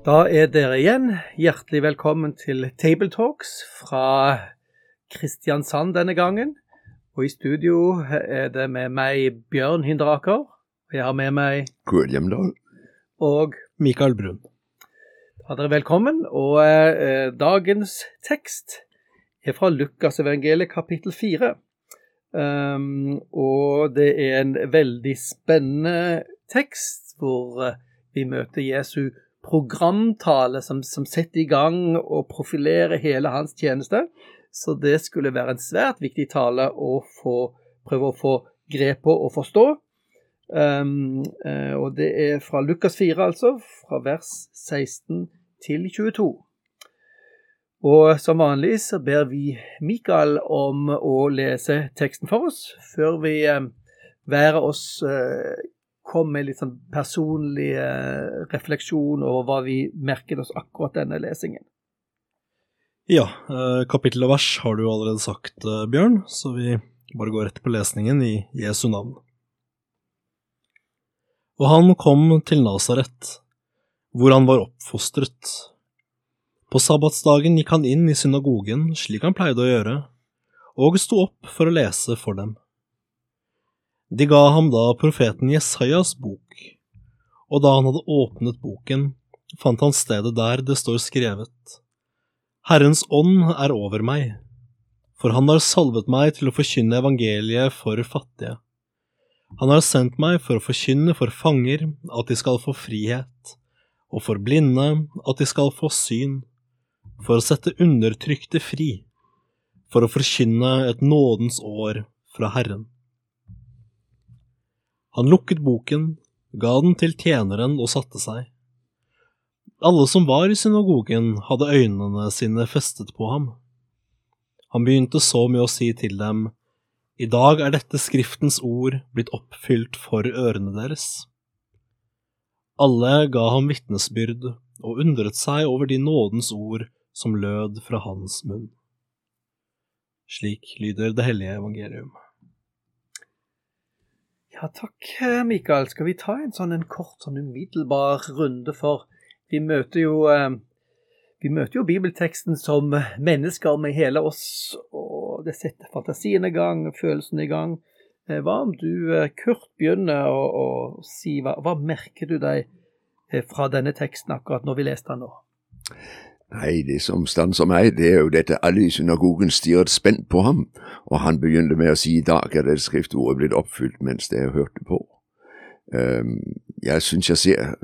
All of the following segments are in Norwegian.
Da er dere igjen hjertelig velkommen til Table Talks fra Kristiansand denne gangen. Og i studio er det med meg Bjørn Hinderaker. Og jeg har med meg William Hjemdal. Og Mikael Brun. Da er dere velkommen. Og eh, dagens tekst er fra Lukasevangeliet kapittel 4. Um, og det er en veldig spennende tekst hvor eh, vi møter Jesu programtale som, som setter i gang og profilerer hele hans tjeneste. Så det skulle være en svært viktig tale å få, prøve å få grep på og forstå. Um, uh, og det er fra Lukas 4, altså, fra vers 16 til 22. Og som vanlig så ber vi Mikael om å lese teksten for oss, før vi uh, være oss uh, kom med litt sånn personlig eh, refleksjon over hva vi merket oss akkurat denne lesingen. Ja, eh, kapittel og vers har du allerede sagt, eh, Bjørn, så vi bare går rett på lesningen i Jesu navn. Og han kom til Nasaret, hvor han var oppfostret. På sabbatsdagen gikk han inn i synagogen slik han pleide å gjøre, og sto opp for å lese for dem. De ga ham da profeten Jesajas bok, og da han hadde åpnet boken, fant han stedet der det står skrevet. Herrens ånd er over meg, for han har salvet meg til å forkynne evangeliet for fattige. Han har sendt meg for å forkynne for fanger at de skal få frihet, og for blinde at de skal få syn, for å sette undertrykte fri, for å forkynne et nådens år fra Herren. Han lukket boken, ga den til tjeneren og satte seg. Alle som var i synagogen, hadde øynene sine festet på ham. Han begynte så med å si til dem, I dag er dette Skriftens ord blitt oppfylt for ørene deres. Alle ga ham vitnesbyrd og undret seg over de nådens ord som lød fra hans munn. Slik lyder det hellige evangelium. Ja, takk, Mikael. Skal vi ta en sånn en kort, sånn umiddelbar runde for vi møter jo eh, vi møter jo bibelteksten som mennesker med hele oss, og det setter fantasien i gang, følelsen i gang. Eh, hva om du, eh, Kurt, begynner å, å si hva, hva, merker du deg fra denne teksten akkurat når vi leser den nå? Nei, det som stanser meg, det er jo dette alle i synagogen stirret spent på ham, og han begynte med å si i dag er det skriftordet blitt oppfylt mens jeg hørte på. Jeg syns jeg ser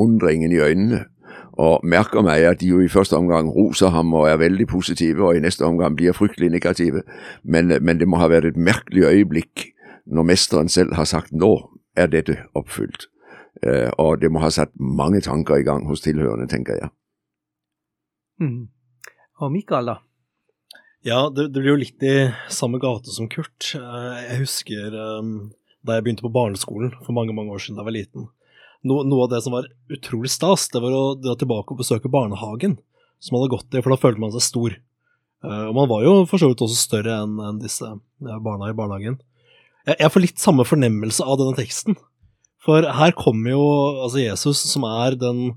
undringen i øynene, og merker meg at de jo i første omgang roser ham og er veldig positive, og i neste omgang blir fryktelig negative, men, men det må ha vært et merkelig øyeblikk når mesteren selv har sagt nå er dette oppfylt, uh, og det må ha satt mange tanker i gang hos tilhørende, tenker jeg. Mm. Og Mikael, da? Ja, det, det, blir jo litt i samme gate som Kurt. Jeg husker um, da jeg begynte på barneskolen for mange mange år siden da jeg var liten. No, noe av det som var utrolig stas, det var å dra tilbake og besøke barnehagen som hadde gått i, for da følte man seg stor. Uh, og man var jo for så vidt også større enn en disse barna i barnehagen. Jeg, får litt samme fornemmelse av denne teksten. For her kommer jo altså Jesus, som er den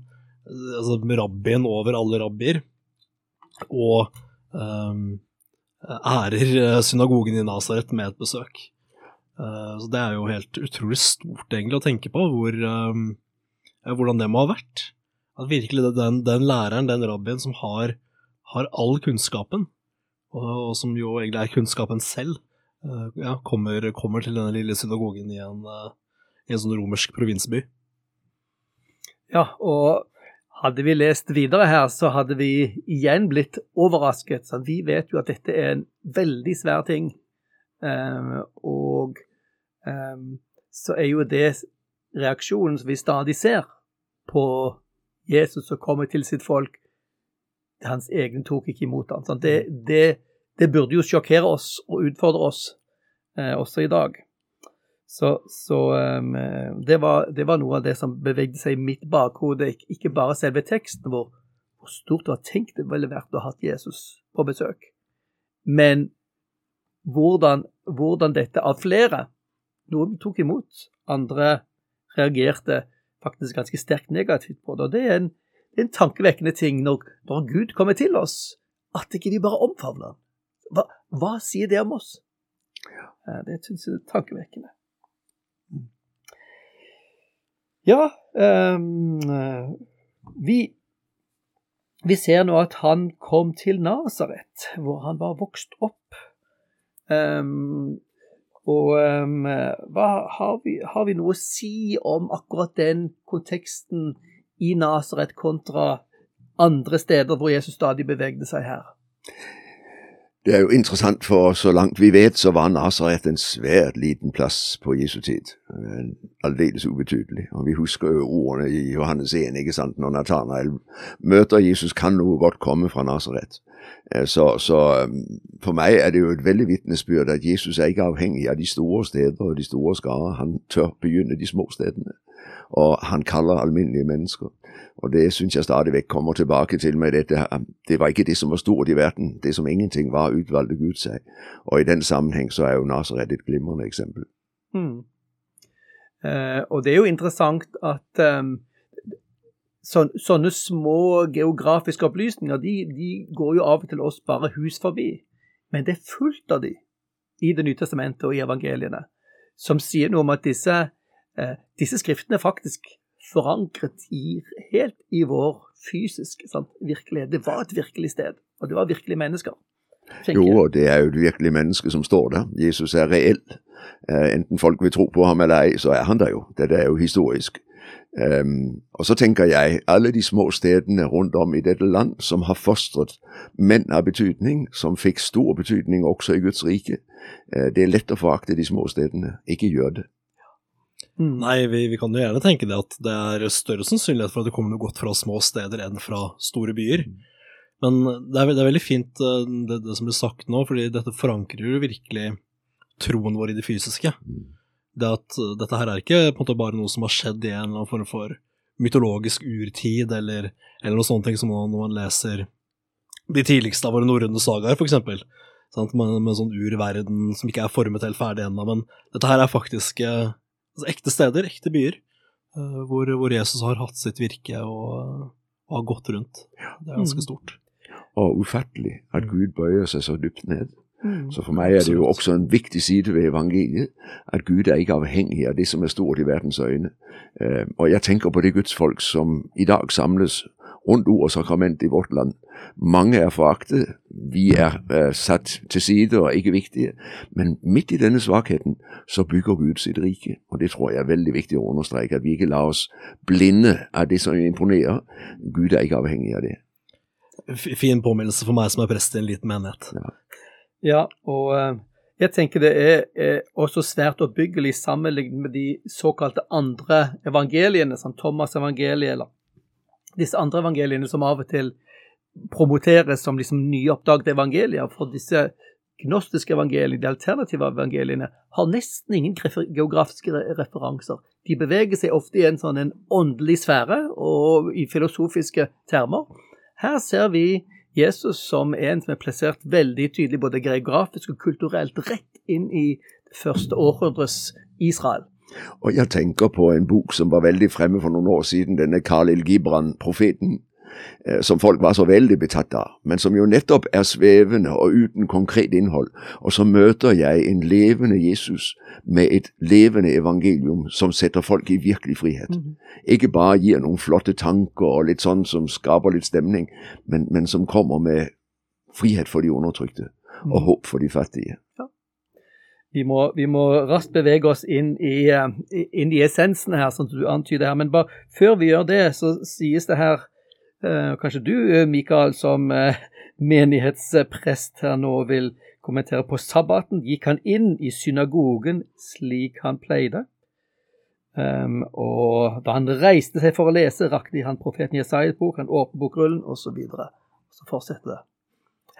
altså, rabbien over alle rabbier, og um, ærer synagogen i Nasaret med et besøk. Uh, så Det er jo helt utrolig stort egentlig å tenke på hvor, um, hvordan det må ha vært. At virkelig den, den læreren, den rabbien som har, har all kunnskapen, og, og, som jo egentlig er kunnskapen selv, uh, ja, kommer, kommer, til denne lille synagogen i en, uh, i en sånn romersk provinsby. Ja, og hadde vi lest videre her, så hadde vi igjen blitt overrasket. Så vi vet jo at dette er en veldig svær ting. Um, og um, så er jo det reaksjonen som vi stadig ser på Jesus som kommer til sitt folk. Hans egne tok ikke imot ham. Det, det, det, burde jo sjokkere oss og utfordre oss eh, også i dag. Så, så um, det, var, det, var, noe av det som bevegde seg i mitt bakhode. Ikke bare selve teksten, vår, hvor stort det var tenkt det ville vært å ha Jesus på besøk, men hvordan, hvordan dette av flere Noen tok imot, andre reagerte faktisk ganske sterkt negativt på det. Og det er en, det er en tankevekkende ting når, når, Gud kommer til oss, at ikke vi bare omfavner ham. Hva, hva, sier det om oss? Ja, det syns jeg er tankevekkende. Ja, um, vi, vi ser nå at han kom til Nasaret, hvor han var vokst opp. Um, og um, hva, har, vi, har, vi, noe å si om akkurat den konteksten i Nasaret kontra andre steder hvor Jesus stadig bevegde seg her? Det er jo interessant, for så langt vi vet, så var Nasaret en svært liten plass på Jesu tid. Aldeles ubetydelig. Og Vi husker jo ordene i Johannes 1, ikke sant, når Nathanael møter Jesus, kan noe godt komme fra Nasaret. Eh, så, så, um, for meg er det jo et veldig vitnesbyrd at Jesus er ikke avhengig av de store steder og de store skarer. Han tør begynne de små stedene. Og han kaller alminnelige mennesker. Og det syns jeg stadig vekk kommer tilbake til med dette. Det var ikke det som var stort i verden. Det som ingenting var, utvalgte Gud seg. Og i den sammenheng så er jo Nasaret et glimrende eksempel. Mm. Eh, og det er jo interessant at um, så, sånne små geografiske opplysninger de, de, går jo av og til oss bare hus forbi. Men det er fullt av de i Det nye testamentet og i evangeliene som sier noe om at disse, disse skriftene er faktisk forankret i, helt i vår fysiske sant, virkelighet. Det var et virkelig sted, og det var virkelige mennesker. Jo, og det er jo et virkelig menneske som står der. Jesus er reell. Eh, enten folk vil tro på ham eller ei, så er han der jo. Dette er jo historisk. Um, og så tenker jeg alle de små stedene rundt om i dette land som har fostret menn av betydning, som fikk stor betydning også i Guds rike. Uh, det er lett å forakte de små stedene. Ikke gjør det. Mm. Nei, vi, vi, kan jo gjerne tenke det at det er større sannsynlighet for at det kommer noe godt fra små steder enn fra store byer. Men det er, det er veldig fint eh, det, det, som blir sagt nå, fordi dette forankrer jo virkelig troen vår i det fysiske. Mm det at uh, dette her er ikke på en måte bare noe som har skjedd i en eller annen form for mytologisk urtid, eller, eller noe sånt som når man leser de tidligste av våre norrøne sagaer, for eksempel. Med, med sånn urverden som ikke er formet helt ferdig ennå. Men dette her er faktisk eh, altså ekte steder, ekte byer, eh, hvor, hvor, Jesus har hatt sitt virke og, og har gått rundt. Det er ganske mm. stort. Og ufattelig at Gud bøyer seg så dypt ned. Mm. Så for meg er det jo også en viktig side ved evangeliet at Gud er ikke avhengig av det som er stort i verdens øyne. Eh, og jeg tenker på det gudsfolk som i dag samles rundt ord og sakrament i vårt land. Mange er foraktet, vi er uh, satt til side og ikke viktige. Men midt i denne svakheten så bygger Gud sitt rike. Og det tror jeg er veldig viktig å understreke, at vi ikke lar oss blinde av det som imponerer. Gud er ikke avhengig av det. Fin påminnelse for meg som er prest i en liten menighet. Ja. Ja, og eh, jeg tenker det er, også svært oppbyggelig sammenlignet med de såkalte andre evangeliene, som Thomas' evangeliet, eller disse andre evangeliene som av og til promoteres som liksom nyoppdagede evangelier. For disse gnostiske evangeliene, de alternative evangeliene, har nesten ingen geografiske referanser. De beveger seg ofte i en sånn en åndelig sfære og i filosofiske termer. Her ser vi Jesus som en som er plassert veldig tydelig både geografisk og kulturelt rett inn i første århundres Israel. Og jeg tenker på en bok som var veldig fremme for noen år siden, denne Khalil Gibran, 'Profeten', som folk var så veldig betatt av, men som jo nettopp er svevende og uten konkret innhold. Og så møter jeg en levende Jesus med et levende evangelium som setter folk i virkelig frihet. Mm. Ikke bare gir noen flotte tanker og litt sånn som skaper litt stemning, men, men som kommer med frihet for de undertrykte og mm. håp for de fattige. Ja. Vi må, vi må, raskt bevege oss inn i, eh, inn i essensen her, som du antyder her. Men bare før vi gjør det, så sies det her Eh, kanskje du, eh, Mikael, som eh, menighetsprest her nå vil kommentere på sabbaten. Gikk han inn i synagogen slik han pleide? Um, og da han reiste seg for å lese, rakte han profeten Jesajas bok, han åpnet bokrullen, osv. Så, videre. så fortsetter det.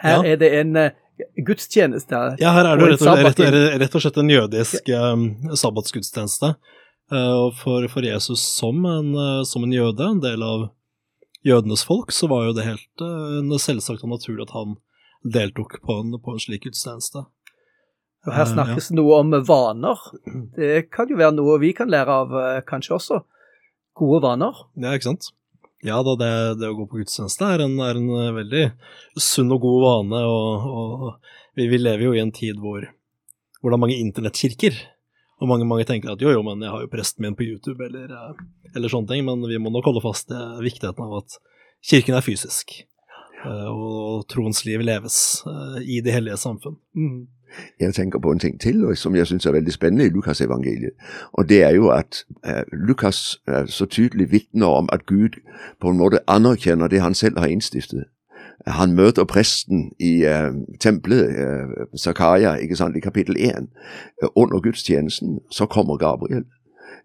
Her Ja. er det en uh, gudstjeneste. Ja, her er det rett og, rett, rett og slett en jødisk um, sabbatsgudstjeneste. Uh, for, for Jesus som en, uh, som en jøde, en del av jødenes folk, så var jo det helt uh, selvsagt og naturlig at han deltok på en, på en slik gudstjeneste. Og her uh, snakkes noe om vaner. Det kan jo være noe vi kan lære av, uh, kanskje også. Gode vaner. Ja, ikke sant? Ja da, det, det å gå på gudstjeneste er en, er en eh, veldig sunn og god vane, og, og vi, vi lever jo i en tid hvor, hvor det er mange internettkirker. Og mange, mange tenker at jo, jo, men jeg har jo presten min på YouTube, eller, eh, eller sånne ting, men vi må nok holde fast til viktigheten av at kirken er fysisk, eh, og troens liv leves eh, i det hellige samfunn. Mm. Jeg tenker på en ting til som jeg syns er veldig spennende i Lukasevangeliet. Og det er jo at Lukas så tydelig vitner om at Gud på en måte anerkjenner det han selv har innstiftet. Han møter presten i eh, tempelet, eh, Zakaria, ikke sant, i kapittel 1. Eh, under gudstjenesten så kommer Gabriel.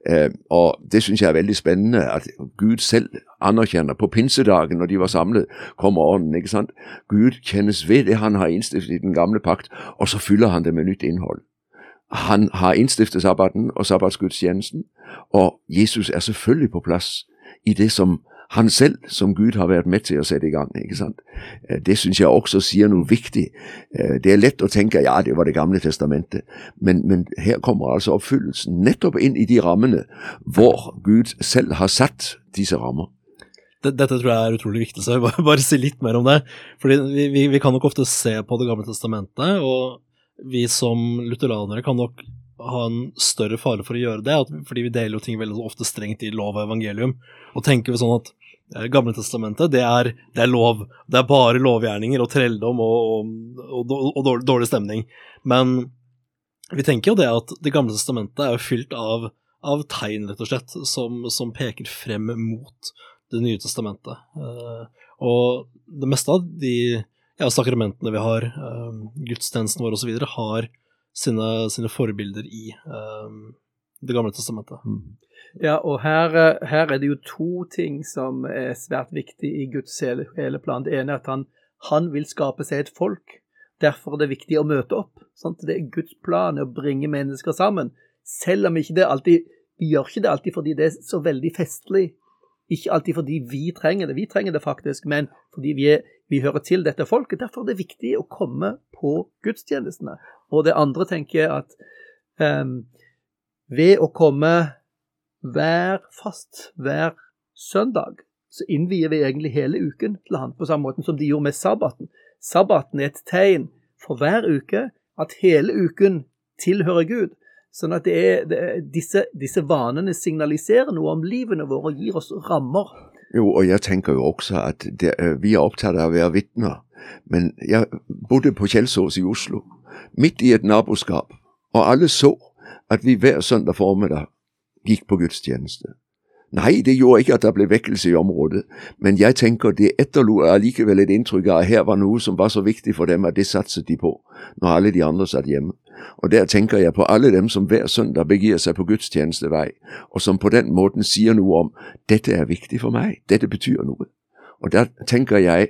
Eh, og det syns jeg er veldig spennende, at Gud selv anerkjenner på pinsedagen når de var samlet, kommer ånden. ikke sant? Gud kjennes ved det han har innstiftet i den gamle pakt, og så fyller han det med nytt innhold. Han har innstiftet sabbaten og sabbatsgudstjenesten, og Jesus er selvfølgelig på plass i det som han selv, som Gud, har vært med til å sette i gang. ikke sant? Eh, Det syns jeg også sier noe viktig. Eh, Det er lett å tenke ja, det var Det gamle testamentet, men, men her kommer altså oppfyllelsen nettopp inn i de rammene hvor Gud selv har satt disse rammer. Dette tror jeg er utrolig viktig, så jeg bare, bare si litt mer om det. Fordi vi, vi, vi kan nok ofte se på Det gamle testamentet, og vi som lutheranere kan nok ha en større fare for å gjøre det, fordi vi deler jo ting veldig ofte strengt i lov og evangelium, og tenker vi sånn at eh, Gamle testamentet, det er, det er lov, det er bare lovgjerninger og trelldom og, og, og, og dårlig, stemning. Men vi tenker jo det at Det gamle testamentet er jo fylt av, av tegn, rett og slett, som, som peker frem mot Det nye testamentet. Eh, og det meste av de ja, sakramentene vi har, uh, gudstjenesten vår osv., har sine, sine forbilder i um, Det gamle testamentet. Ja, og her, eh, her er det jo to ting som er svært viktig i Guds hele, hele plan. Det ene er at han, han vil skape seg et folk. Derfor er det viktig å møte opp. Sant? Det er Guds plan å bringe mennesker sammen. Selv om ikke det alltid Vi gjør ikke det alltid fordi det er så veldig festlig. Ikke alltid fordi vi trenger det. Vi trenger det faktisk, men fordi vi, er, vi hører til dette folket. Derfor er det viktig å komme på gudstjenestene. Og det andre tenker jeg at um, ved å komme hver fast hver søndag, så innvier vi egentlig hele uken til han, på samme måte som de gjorde med sabbaten. Sabbaten er et tegn for hver uke at hele uken tilhører Gud. Sånn at det er, det er disse, disse vanene signaliserer noe om livene våre og gir oss rammer. Jo, og jeg tenker jo også at det, eh, vi er opptatt av å være vitner. Men jeg bodde på Kjelsås i Oslo, midt i et naboskap, og alle så at vi hver søndag formiddag gikk på gudstjeneste. Nei, det gjorde ikke at det ble vekkelse i området, men jeg tenker det etterlot allikevel et inntrykk av at her var noe som var så viktig for dem at det satset de på, når alle de andre satt hjemme. Og der tenker jeg på alle dem som hver søndag begir seg på gudstjenestevei, og som på den måten sier noe om dette er viktig for meg, dette betyr noe. Og der tenker jeg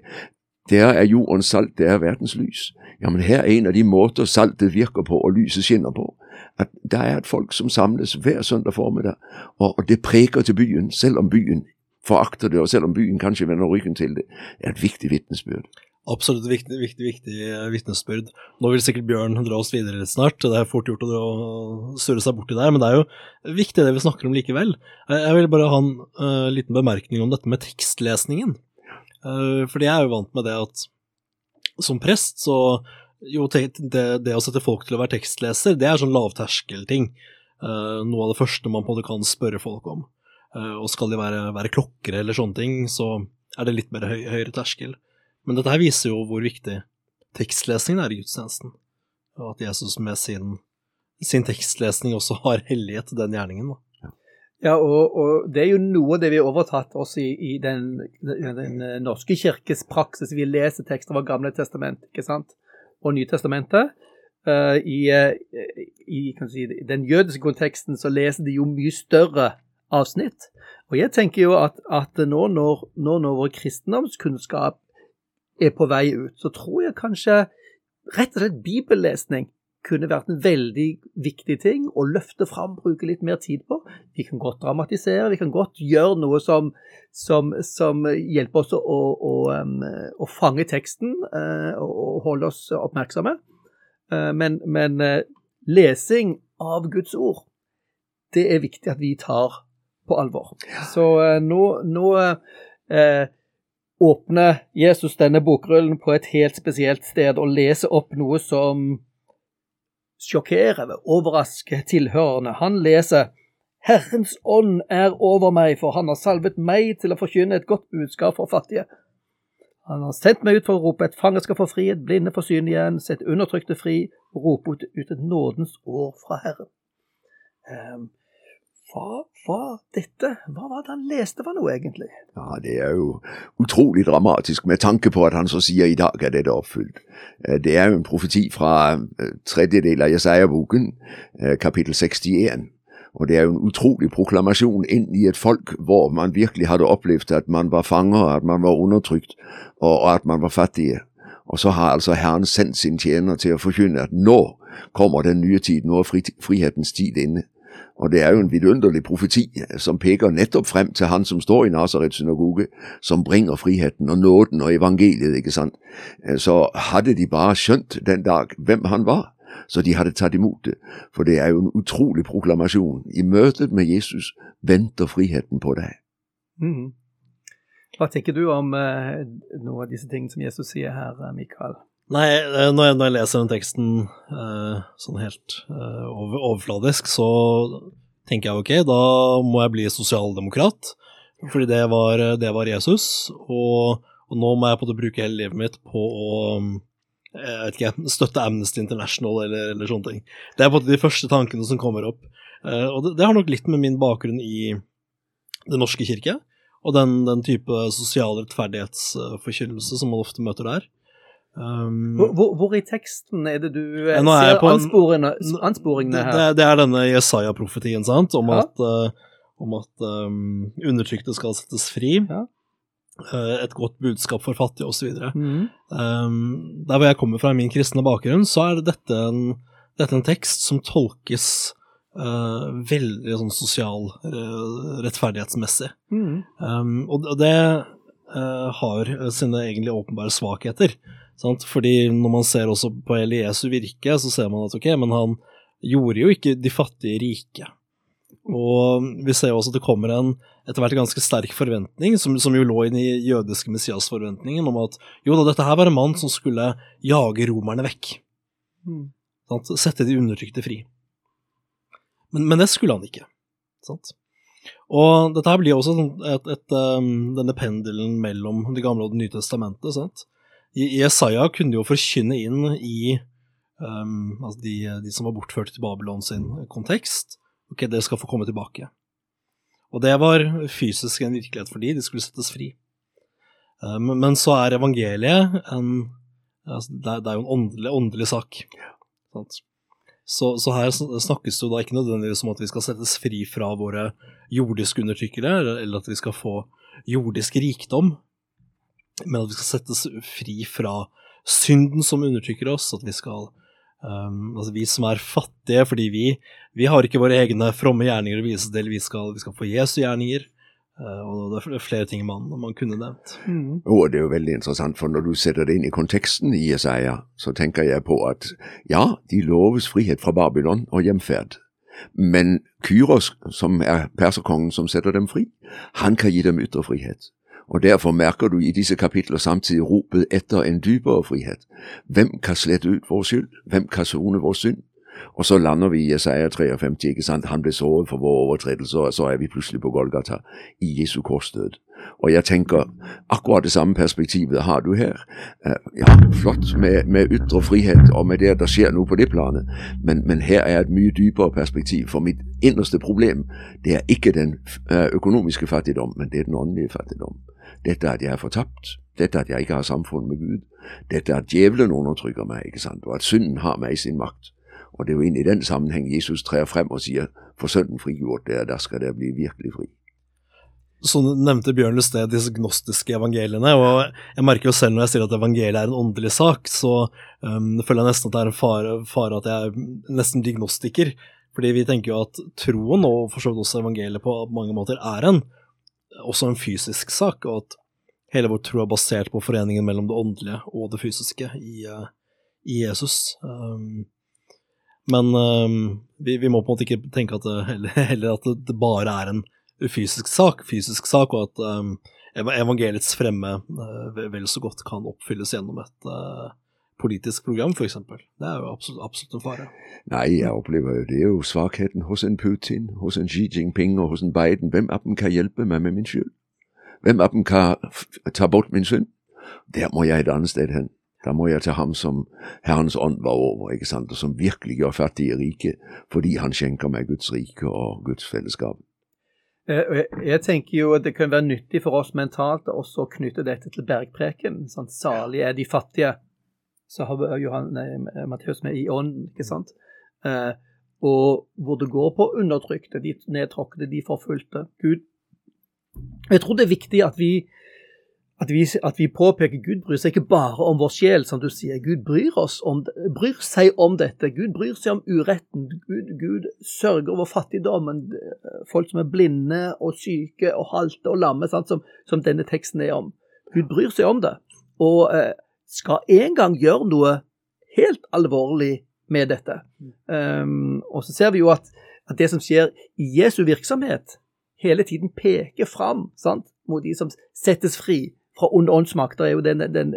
der er jordens salt, det er verdens lys. Ja, men her er en av de måter saltet virker på og lyset skinner på. At det er et folk som samles hver søndag formiddag, og, det preker til byen, selv om byen forakter det, og selv om byen kanskje vender ryggen til det. Er et viktig vitnesbyrd. Absolutt viktig, viktig, viktig eh, vitnesbyrd. Nå vil sikkert Bjørn dra oss videre litt snart, det er fort gjort å surre seg borti der, men det er jo viktig det vi snakker om likevel. Jeg jeg vil bare ha en uh, liten bemerkning om dette med tekstlesningen. Uh, fordi jeg er jo vant med det at som prest, så jo, det, det å sette folk til å være tekstleser, det er sånn lavterskelting. Uh, noe av det første man på en måte kan spørre folk om. Uh, og skal de være, være klokkere eller sånne ting, så er det litt mer høy, høyere terskel. Men dette her viser jo hvor viktig tekstlesningen er i gudstjenesten, og at Jesus med sin, sin tekstlesning også har hellighet den gjerningen. Da. Ja, og, og det er jo noe av det vi har overtatt oss i, i den, den, den norske kirkes praksis. Vi leser tekster fra Gamle testament ikke sant? Og Nytestamentet. Uh, I, uh, i si, den jødiske konteksten så leser de jo mye større avsnitt. Og jeg tenker jo at, at nå når, nå når vår kristendomskunnskap er på vei ut, så tror jeg kanskje rett og slett bibellesning kunne vært en veldig viktig ting å løfte fram, bruke litt mer tid på. Vi kan godt dramatisere, vi kan godt gjøre noe som, som, som hjelper oss å, å, å, fange teksten uh, og holde oss oppmerksomme. Uh, men, men uh, lesing av Guds ord, det er viktig at vi tar på alvor. Så nå, nå åpner Jesus denne bokrullen på et helt spesielt sted og leser opp noe som sjokkerer, overrasker tilhørerne. Han leser Herrens ånd er over meg, for han har salvet meg til å forkynne et godt budskap for fattige. Han har sendt meg ut for å rope et fanger skal få frihet, blinde få syn igjen, sett undertrykte fri, rope ut, ut et nådens år fra Herren. Um, hva var dette? Hva var det han leste for noe, egentlig? Ja, Det er jo utrolig dramatisk med tanke på at han så sier i dag er dette oppfylt. Eh, det er jo en profeti fra tredjedel av Jesaja-boken, eh, kapittel 61. Og det er jo en utrolig proklamasjon inn i et folk hvor man virkelig hadde opplevd at man var fanger, at man var undertrykt, og at man var fattige. Og så har altså Herren sendt sin tjener til å forkynne at nå kommer den nye tid, nå er frihetens tid inne. Og det er jo en vidunderlig profeti som peker nettopp frem til han som står i Nasarets synagoge, som bringer friheten og nåden og evangeliet, ikke sant. Eh, så hadde de bare skjønt den dag hvem han var, så de hadde tatt imot det. For det er jo en utrolig proklamasjon. I møtet med Jesus venter friheten på deg. Mm. Hva tenker du om uh, noen av disse tingene som Jesus sier her, eh, Mikael? Nei, eh, når jeg, når jeg, leser den teksten uh, sånn helt uh, over, overfladisk, så tenker jeg ok, da må jeg bli sosialdemokrat, fordi det var, det var Jesus. Og, og, nå må jeg på det bruke hele livet mitt på å jeg ikke, støtte Amnesty International eller, eller sånne ting. Det er på de første tankene som kommer opp. Og det, det, har nok litt med min bakgrunn i Den norske kirke, og den, den type sosial rettferdighetsforkynnelse som man ofte møter der. Um, hvor, hvor, i teksten er det du er ser ansporingene, ansporingene her? Det, det, er denne Jesaja-profetien, sant, om ja. at, uh, om at um, undertrykte skal settes fri. Ja. Uh, et godt budskap for fattige, osv. Mm. Um, der hvor jeg kommer fra, i min kristne bakgrunn, så er dette en, dette en tekst som tolkes uh, veldig sånn sosial rettferdighetsmessig. Mm. Um, og det har sine egentlig åpenbare svakheter. Sant? Fordi når man ser også på Eliesu virke, så ser man at ok, men han gjorde jo ikke de fattige rike. Og vi ser jo også at det kommer en etter hvert ganske sterk forventning, som, som jo lå inn i jødiske Messias-forventningen, om at jo da, dette her var en mann som skulle jage romerne vekk. Mm. Sette de undertrykte fri. Men, men, det skulle han ikke. Sant? Og dette her blir også et, et, et, denne pendelen mellom Det gamle og Det nye testamentet. Sant? Jesaja kunne jo forkynne inn i um, altså de, de, som var bortført til Babylon sin kontekst. Ok, dere skal få komme tilbake. Og det var fysisk en virkelighet for de, de skulle settes fri. Um, men så er evangeliet en altså, det, er, det, er, jo en åndelig, åndelig sak. Så, så, her snakkes det jo da ikke nødvendigvis om at vi skal settes fri fra våre jordiske undertrykkere, eller at vi skal få jordisk rikdom, men at vi skal settes fri fra synden som undertrykker oss, at vi skal um, Altså vi som er fattige fordi vi, vi har ikke våre egne fromme gjerninger å vise til, vi skal, vi skal få Jesu gjerninger. Uh, og det er flere ting man, man kunne nevnt. Mm. Og det er jo veldig interessant, for når du setter det inn i konteksten i Jesaja, så tenker jeg på at ja, de loves frihet fra Babylon og hjemferd. Men Kyros, som er perserkongen som setter dem fri, han kan gi dem ytre frihet. Og derfor merker du i disse kapitler samtidig ropet etter en dypere frihet. Hvem kan slette ut vår skyld? Hvem kan sone vår synd? Og så lander vi i Jesaja 53, ikke sant? Han ble såret for våre overtredelser, og så er vi plutselig på Golgata, i Jesu korsdød. Og jeg tenker akkurat det samme perspektivet har du her. Eh, ja, flott med, med ytre frihet og med det der skjer noe på det planet, men, men, her er et mye dypere perspektiv. For mitt innerste problem det er ikke den eh, økonomiske fattigdom, men det er den åndelige fattigdom. Dette at jeg er fortapt. Dette at jeg ikke har samfunn med Gud. Dette at djevelen undertrykker meg, ikke sant, og at synden har meg i sin makt. Og det er jo inn i den sammenheng Jesus trer frem og sier for Sønnen frigjort dere, der skal dere bli virkelig fri. Så nevnte Bjørn i disse gnostiske evangeliene, og jeg merker jo selv når jeg sier at evangeliet er en åndelig sak, så um, føler jeg nesten at det er en fare, fare at jeg er nesten diagnostiker. Fordi vi tenker jo at troen, og for så vidt også evangeliet på mange måter, er en, også en fysisk sak, og at hele vår tro er basert på foreningen mellom det åndelige og det fysiske i, uh, i Jesus. Um, men um, vi, vi, må på en måte ikke tenke at det, heller, heller at det bare er en fysisk sak, fysisk sak, og at um, evangeliets fremme uh, vel så godt kan oppfylles gjennom et uh, politisk program, f.eks. Det er jo absolutt, absolutt, en fare. Nei, jeg opplever jo det er jo svakheten hos en Putin, hos en Xi Jinping og hos en Biden. Hvem av dem kan hjelpe meg med min skyld? Hvem av dem kan ta bort min synd? Der må jeg et annet sted hen. Da må jeg til ham som Herrens ånd var over, ikke sant, og som virkelig gjør fattige rike, fordi han skjenker meg Guds rike og Guds fellesskap. Eh, jeg tenker jo at det kan være nyttig for oss mentalt også å knytte dette til bergpreken. Sånn, Salig er de fattige. Så har Johan, nei, Matteus med i ånden, ikke sant. Eh, og hvor det går på undertrykte, de nedtråkkede, de forfulgte. Gud Jeg tror det er viktig at vi at vi, at vi, påpeker Gud bryr seg ikke bare om vår sjel, som du sier. Gud bryr, om, bryr seg om dette. Gud bryr seg om uretten. Gud, Gud, sørger over fattigdommen. Folk som er blinde og syke og halte og lamme, sant, som, som, denne teksten er om. Gud bryr seg om det, og eh, skal en gang gjøre noe helt alvorlig med dette. Um, og så ser vi jo at, at, det som skjer i Jesu virksomhet, hele tiden peker fram sant, mot de som settes fri fra onde åndsmakter er jo den, den,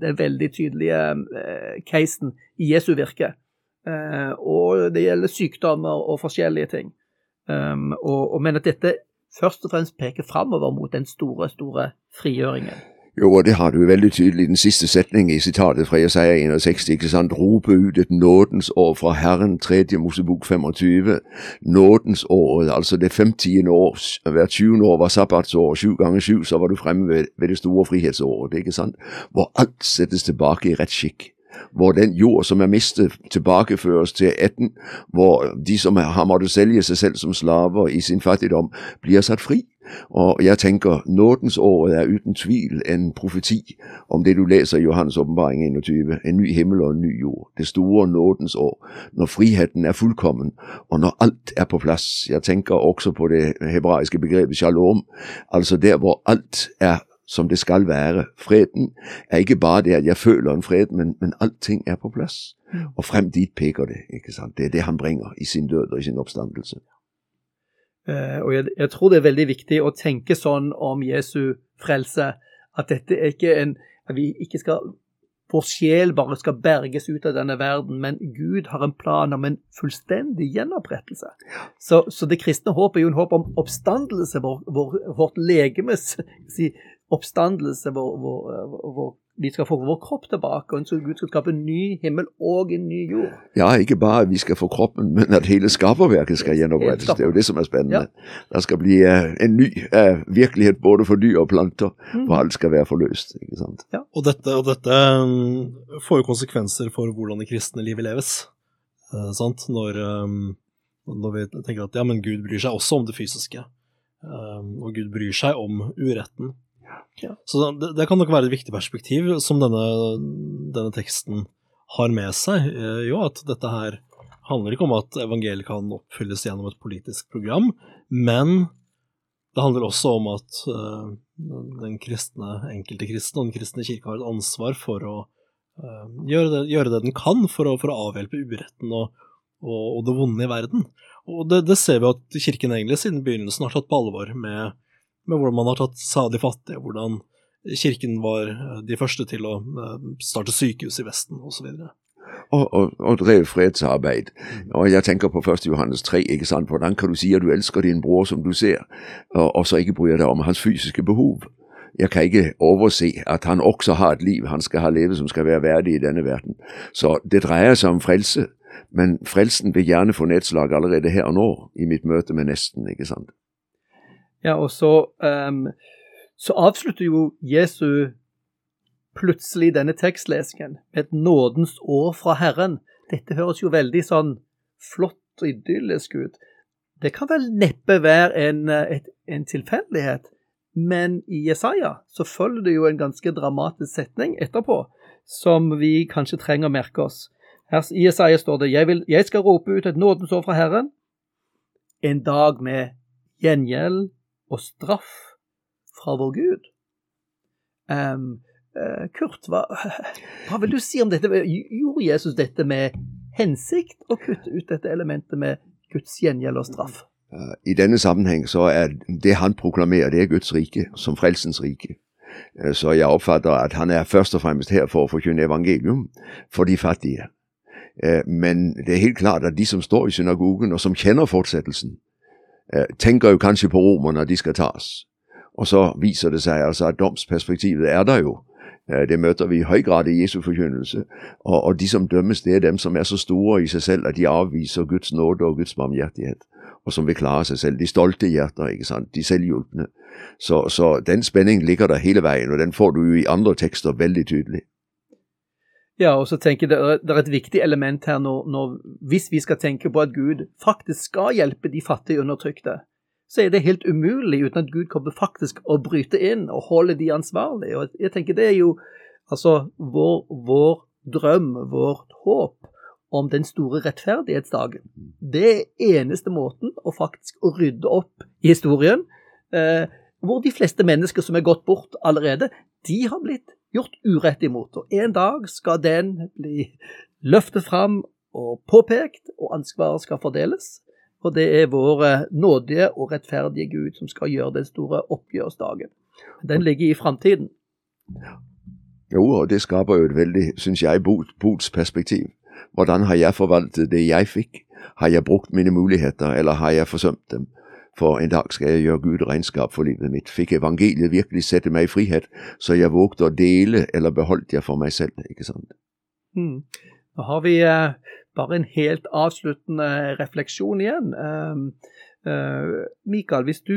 den veldig tydelige uh, casen i Jesu virke. Uh, og det gjelder sykdommer og forskjellige ting. Um, og, og, men at dette først og fremst peker framover mot den store, store frigjøringen. Jo, og det har du veldig tydelig i den siste setningen i sitatet fra Jesaja 61. ikke sant? Rope ut et nådens år fra Herren, tredje Mosebok 25. Nådens år, altså det femtiende år. Hvert tjuende år var sabbatsår. Sju ganger sju, så var du fremme ved, ved det store frihetsåret, ikke sant? Hvor alt settes tilbake i rettsskikk hvor den jord som er mistet, tilbakeføres til etten, hvor de som har måttet selge seg selv som slaver i sin fattigdom, blir satt fri. Og jeg tenker nådensåret er uten tvil en profeti om det du leser i Johannes åpenbaring 21, en ny himmel og en ny jord. Det store nådens år, når friheten er fullkommen, og når alt er på plass. Jeg tenker også på det hebraiske begrepet shalom, altså der hvor alt er som det skal være. Freden er ikke bare det at jeg føler en fred, men, men allting er på plass. Mm. Og frem dit peker det. ikke sant? Det er det han bringer i sin død og i sin oppstandelse. Uh, og jeg, jeg, tror det er veldig viktig å tenke sånn om Jesu frelse, at dette er ikke en at vi ikke skal vår sjel bare skal berges ut av denne verden, men Gud har en plan om en fullstendig gjenopprettelse. Så, så det kristne håpet er jo en håp om oppstandelse, vår, vår, vårt legemes si, oppstandelse, vår, vår, hvor, vi skal få vår kropp tilbake, og Gud skal skape en ny himmel og en ny jord. Ja, ikke bare vi skal få kroppen, men at hele skaperverket skal gjenopprettes. Det er jo det som er spennende. Ja. Det skal bli uh, en ny uh, virkelighet både for dyr og planter, mm. hvor alt skal være forløst. ikke sant? Ja. Og dette, og dette um, får jo konsekvenser for hvordan det kristne livet leves. Eh, sant? Når, um, når, vi tenker at ja, men Gud bryr seg også om det fysiske. Um, og Gud bryr seg om uretten. Ja. Så det, det, kan nok være et viktig perspektiv som denne, denne teksten har med seg. Eh, jo, at dette her handler ikke om at evangeliet kan oppfylles gjennom et politisk program, men det handler også om at uh, den kristne, enkelte kristne og den kristne kirke har et ansvar for å uh, gjøre, det, gjøre, det, den kan for å, for å avhjelpe uretten og, og, og, det vonde i verden. Og det, det, ser vi at Kirken egentlig siden begynnelsen har tatt på alvor med med hvordan man har tatt seg av de fattige, hvordan kirken var eh, de første til å eh, starte sykehus i Vesten, osv. Og, og, og drev fredsarbeid. Mm. Og jeg tenker på 1. Johannes 3. ikke sant? Hvordan kan du si at du elsker din bror som du ser, og, og så ikke bryr deg om hans fysiske behov? Jeg kan ikke overse at han også har et liv han skal ha levet som skal være verdig i denne verden. Så det dreier seg om frelse. Men frelsen vil gjerne få nedslag allerede her og nå, i mitt møte med nesten. ikke sant? Ja, og så, um, så avslutter jo Jesu plutselig denne tekstlesingen med et nådens år fra Herren. Dette høres jo veldig sånn flott og idyllisk ut. Det kan vel neppe være en, et, en tilfeldighet, men i Jesaja så følger det jo en ganske dramatisk setning etterpå, som vi kanskje trenger å merke oss. Her I Jesaja står det jeg, vil, jeg skal rope ut et nådens år fra Herren, en dag med gjengjeld og straff fra vår Gud. Um, uh, Kurt, hva, hva, vil du si om dette? Gjorde Jesus dette med hensikt å kutte ut dette elementet med Guds gjengjeld og straff? I denne sammenheng så er det han proklamerer, det er Guds rike, som frelsens rike. Øh, så jeg oppfatter at han er først og fremst her for å forkynne evangelium for de fattige. Men det er helt klart at de som står i synagogen, og som kjenner fortsettelsen, tenker jo kanskje på romer når de skal tas. Og så viser det seg altså at domsperspektivet er der jo. Eh, det møter vi i høy grad i Jesu forkynnelse. Og, og, de som dømmes, det er dem som er så store i seg selv at de avviser Guds nåde og Guds barmhjertighet, og som vil klare seg selv. De stolte hjerter, ikke sant. De selvhjulpne. Så, så den spenningen ligger der hele veien, og den får du jo i andre tekster veldig tydelig. Ja, og så tenker jeg det er et viktig element her når, når, hvis vi skal tenke på at Gud faktisk skal hjelpe de fattige undertrykte, så er det helt umulig uten at Gud kommer faktisk å bryte inn og holde de ansvarlige. Og jeg tenker det er jo altså vår, vår drøm, vårt håp om den store rettferdighetsdagen. Det er eneste måten å faktisk rydde opp i historien, eh, hvor de fleste mennesker som er gått bort allerede, de har blitt gjort urett imot. Og en dag skal den bli løftet fram og påpekt, og ansvaret skal fordeles. Og det er vår eh, nådige og rettferdige Gud som skal gjøre den store oppgjørsdagen. Den ligger i framtiden. Jo, og det skaper jo et veldig, syns jeg, botsperspektiv. Hvordan har jeg forvaltet det jeg fikk? Har jeg brukt mine muligheter, eller har jeg forsømt dem? For en dag skal jeg gjøre Gud regnskap for livet mitt. Fikk evangeliet virkelig sette meg i frihet, så jeg vågte å dele, eller beholdt jeg for meg selv? ikke sant? Mm. Nå har vi eh, bare en helt avsluttende refleksjon igjen. Uh, Mikael, hvis du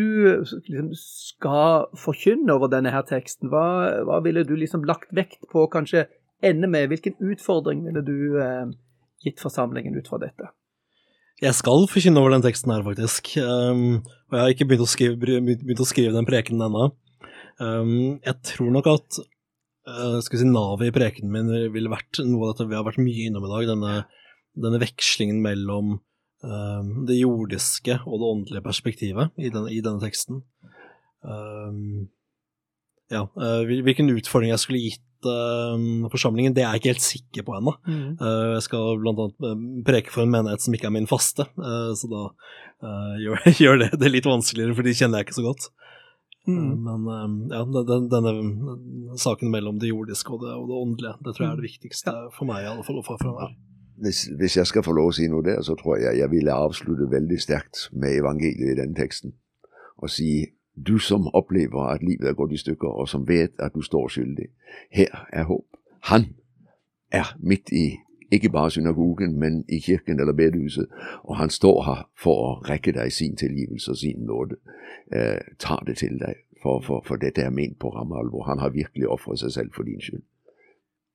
liksom, skal forkynne over denne her teksten, hva, hva, ville du liksom lagt vekt på kanskje ende med? Hvilken utfordring ville du uh, gitt forsamlingen ut fra dette? Jeg skal forkynne over den teksten her, faktisk. Um, og jeg har ikke begynt å skrive, begynt å skrive den prekenen ennå. Um, jeg tror nok at uh, skal si, navet i prekenen min ville vært noe av dette vi har vært mye innom i dag. Denne denne vekslingen mellom um, det jordiske og det åndelige perspektivet i denne, i denne teksten. Ja, uh, hvilken utfordring jeg skulle gitt uh, forsamlingen, det er jeg ikke helt sikker på ennå. Mm. Uh, jeg skal blant annet preke for en menighet som ikke er min faste, så da gjør, gjør, det det litt vanskeligere, for de kjenner jeg ikke så godt. Mm. Men ja, denne, denne, saken mellom det jordiske og det, og det åndelige, det tror jeg er det viktigste for meg i alle fall å få her hvis, hvis, jeg skal få lov å si noe der, så tror jeg jeg ville avslutte veldig sterkt med evangeliet i denne teksten. Og si du som opplever at livet er gått i stykker, og som vet at du står skyldig. Her er håp. Han er midt i ikke bare synagogen, men i kirken eller bedehuset, og han står her for å rekke deg sin tilgivelse og sin nåde. Eh, ta det til deg, for, for, for dette er ment på ramme alvor. Han har virkelig ofret seg selv for din skyld.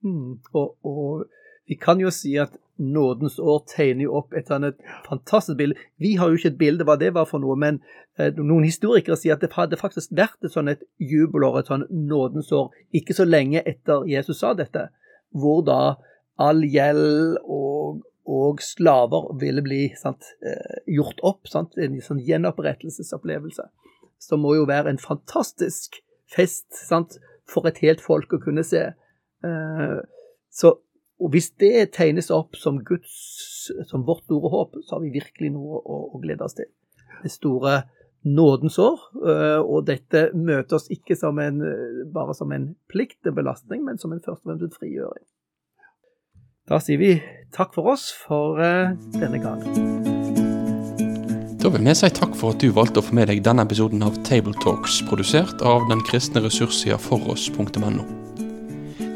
Mm, og, og vi kan jo si at nådens år tegner jo opp et annet fantastisk bilde. Vi har jo ikke et bilde hva det var for noe, men eh, noen historikere sier at det hadde faktisk vært et sånn et jubelår, et sånn nådens år, ikke så lenge etter Jesus sa dette, hvor da all gjeld og, og slaver ville bli sant, eh, gjort opp. Sant, en sånn gjenopprettelsesopplevelse. Som må jo være en fantastisk fest sant, for et helt folk å kunne se. Eh, så og hvis det tegnes opp som Guds, som vårt store håp, så har vi virkelig noe å, å glede oss til. Det store nådens år, øh, og dette møter oss ikke som en, bare som en plikt, en belastning, men som en først og fremst frigjøring. Da sier vi takk for oss for øh, denne gangen. Da vil vi si takk for at du valgte å få med deg denne episoden av Tabletalks, produsert av den kristne ressurssida foross.no.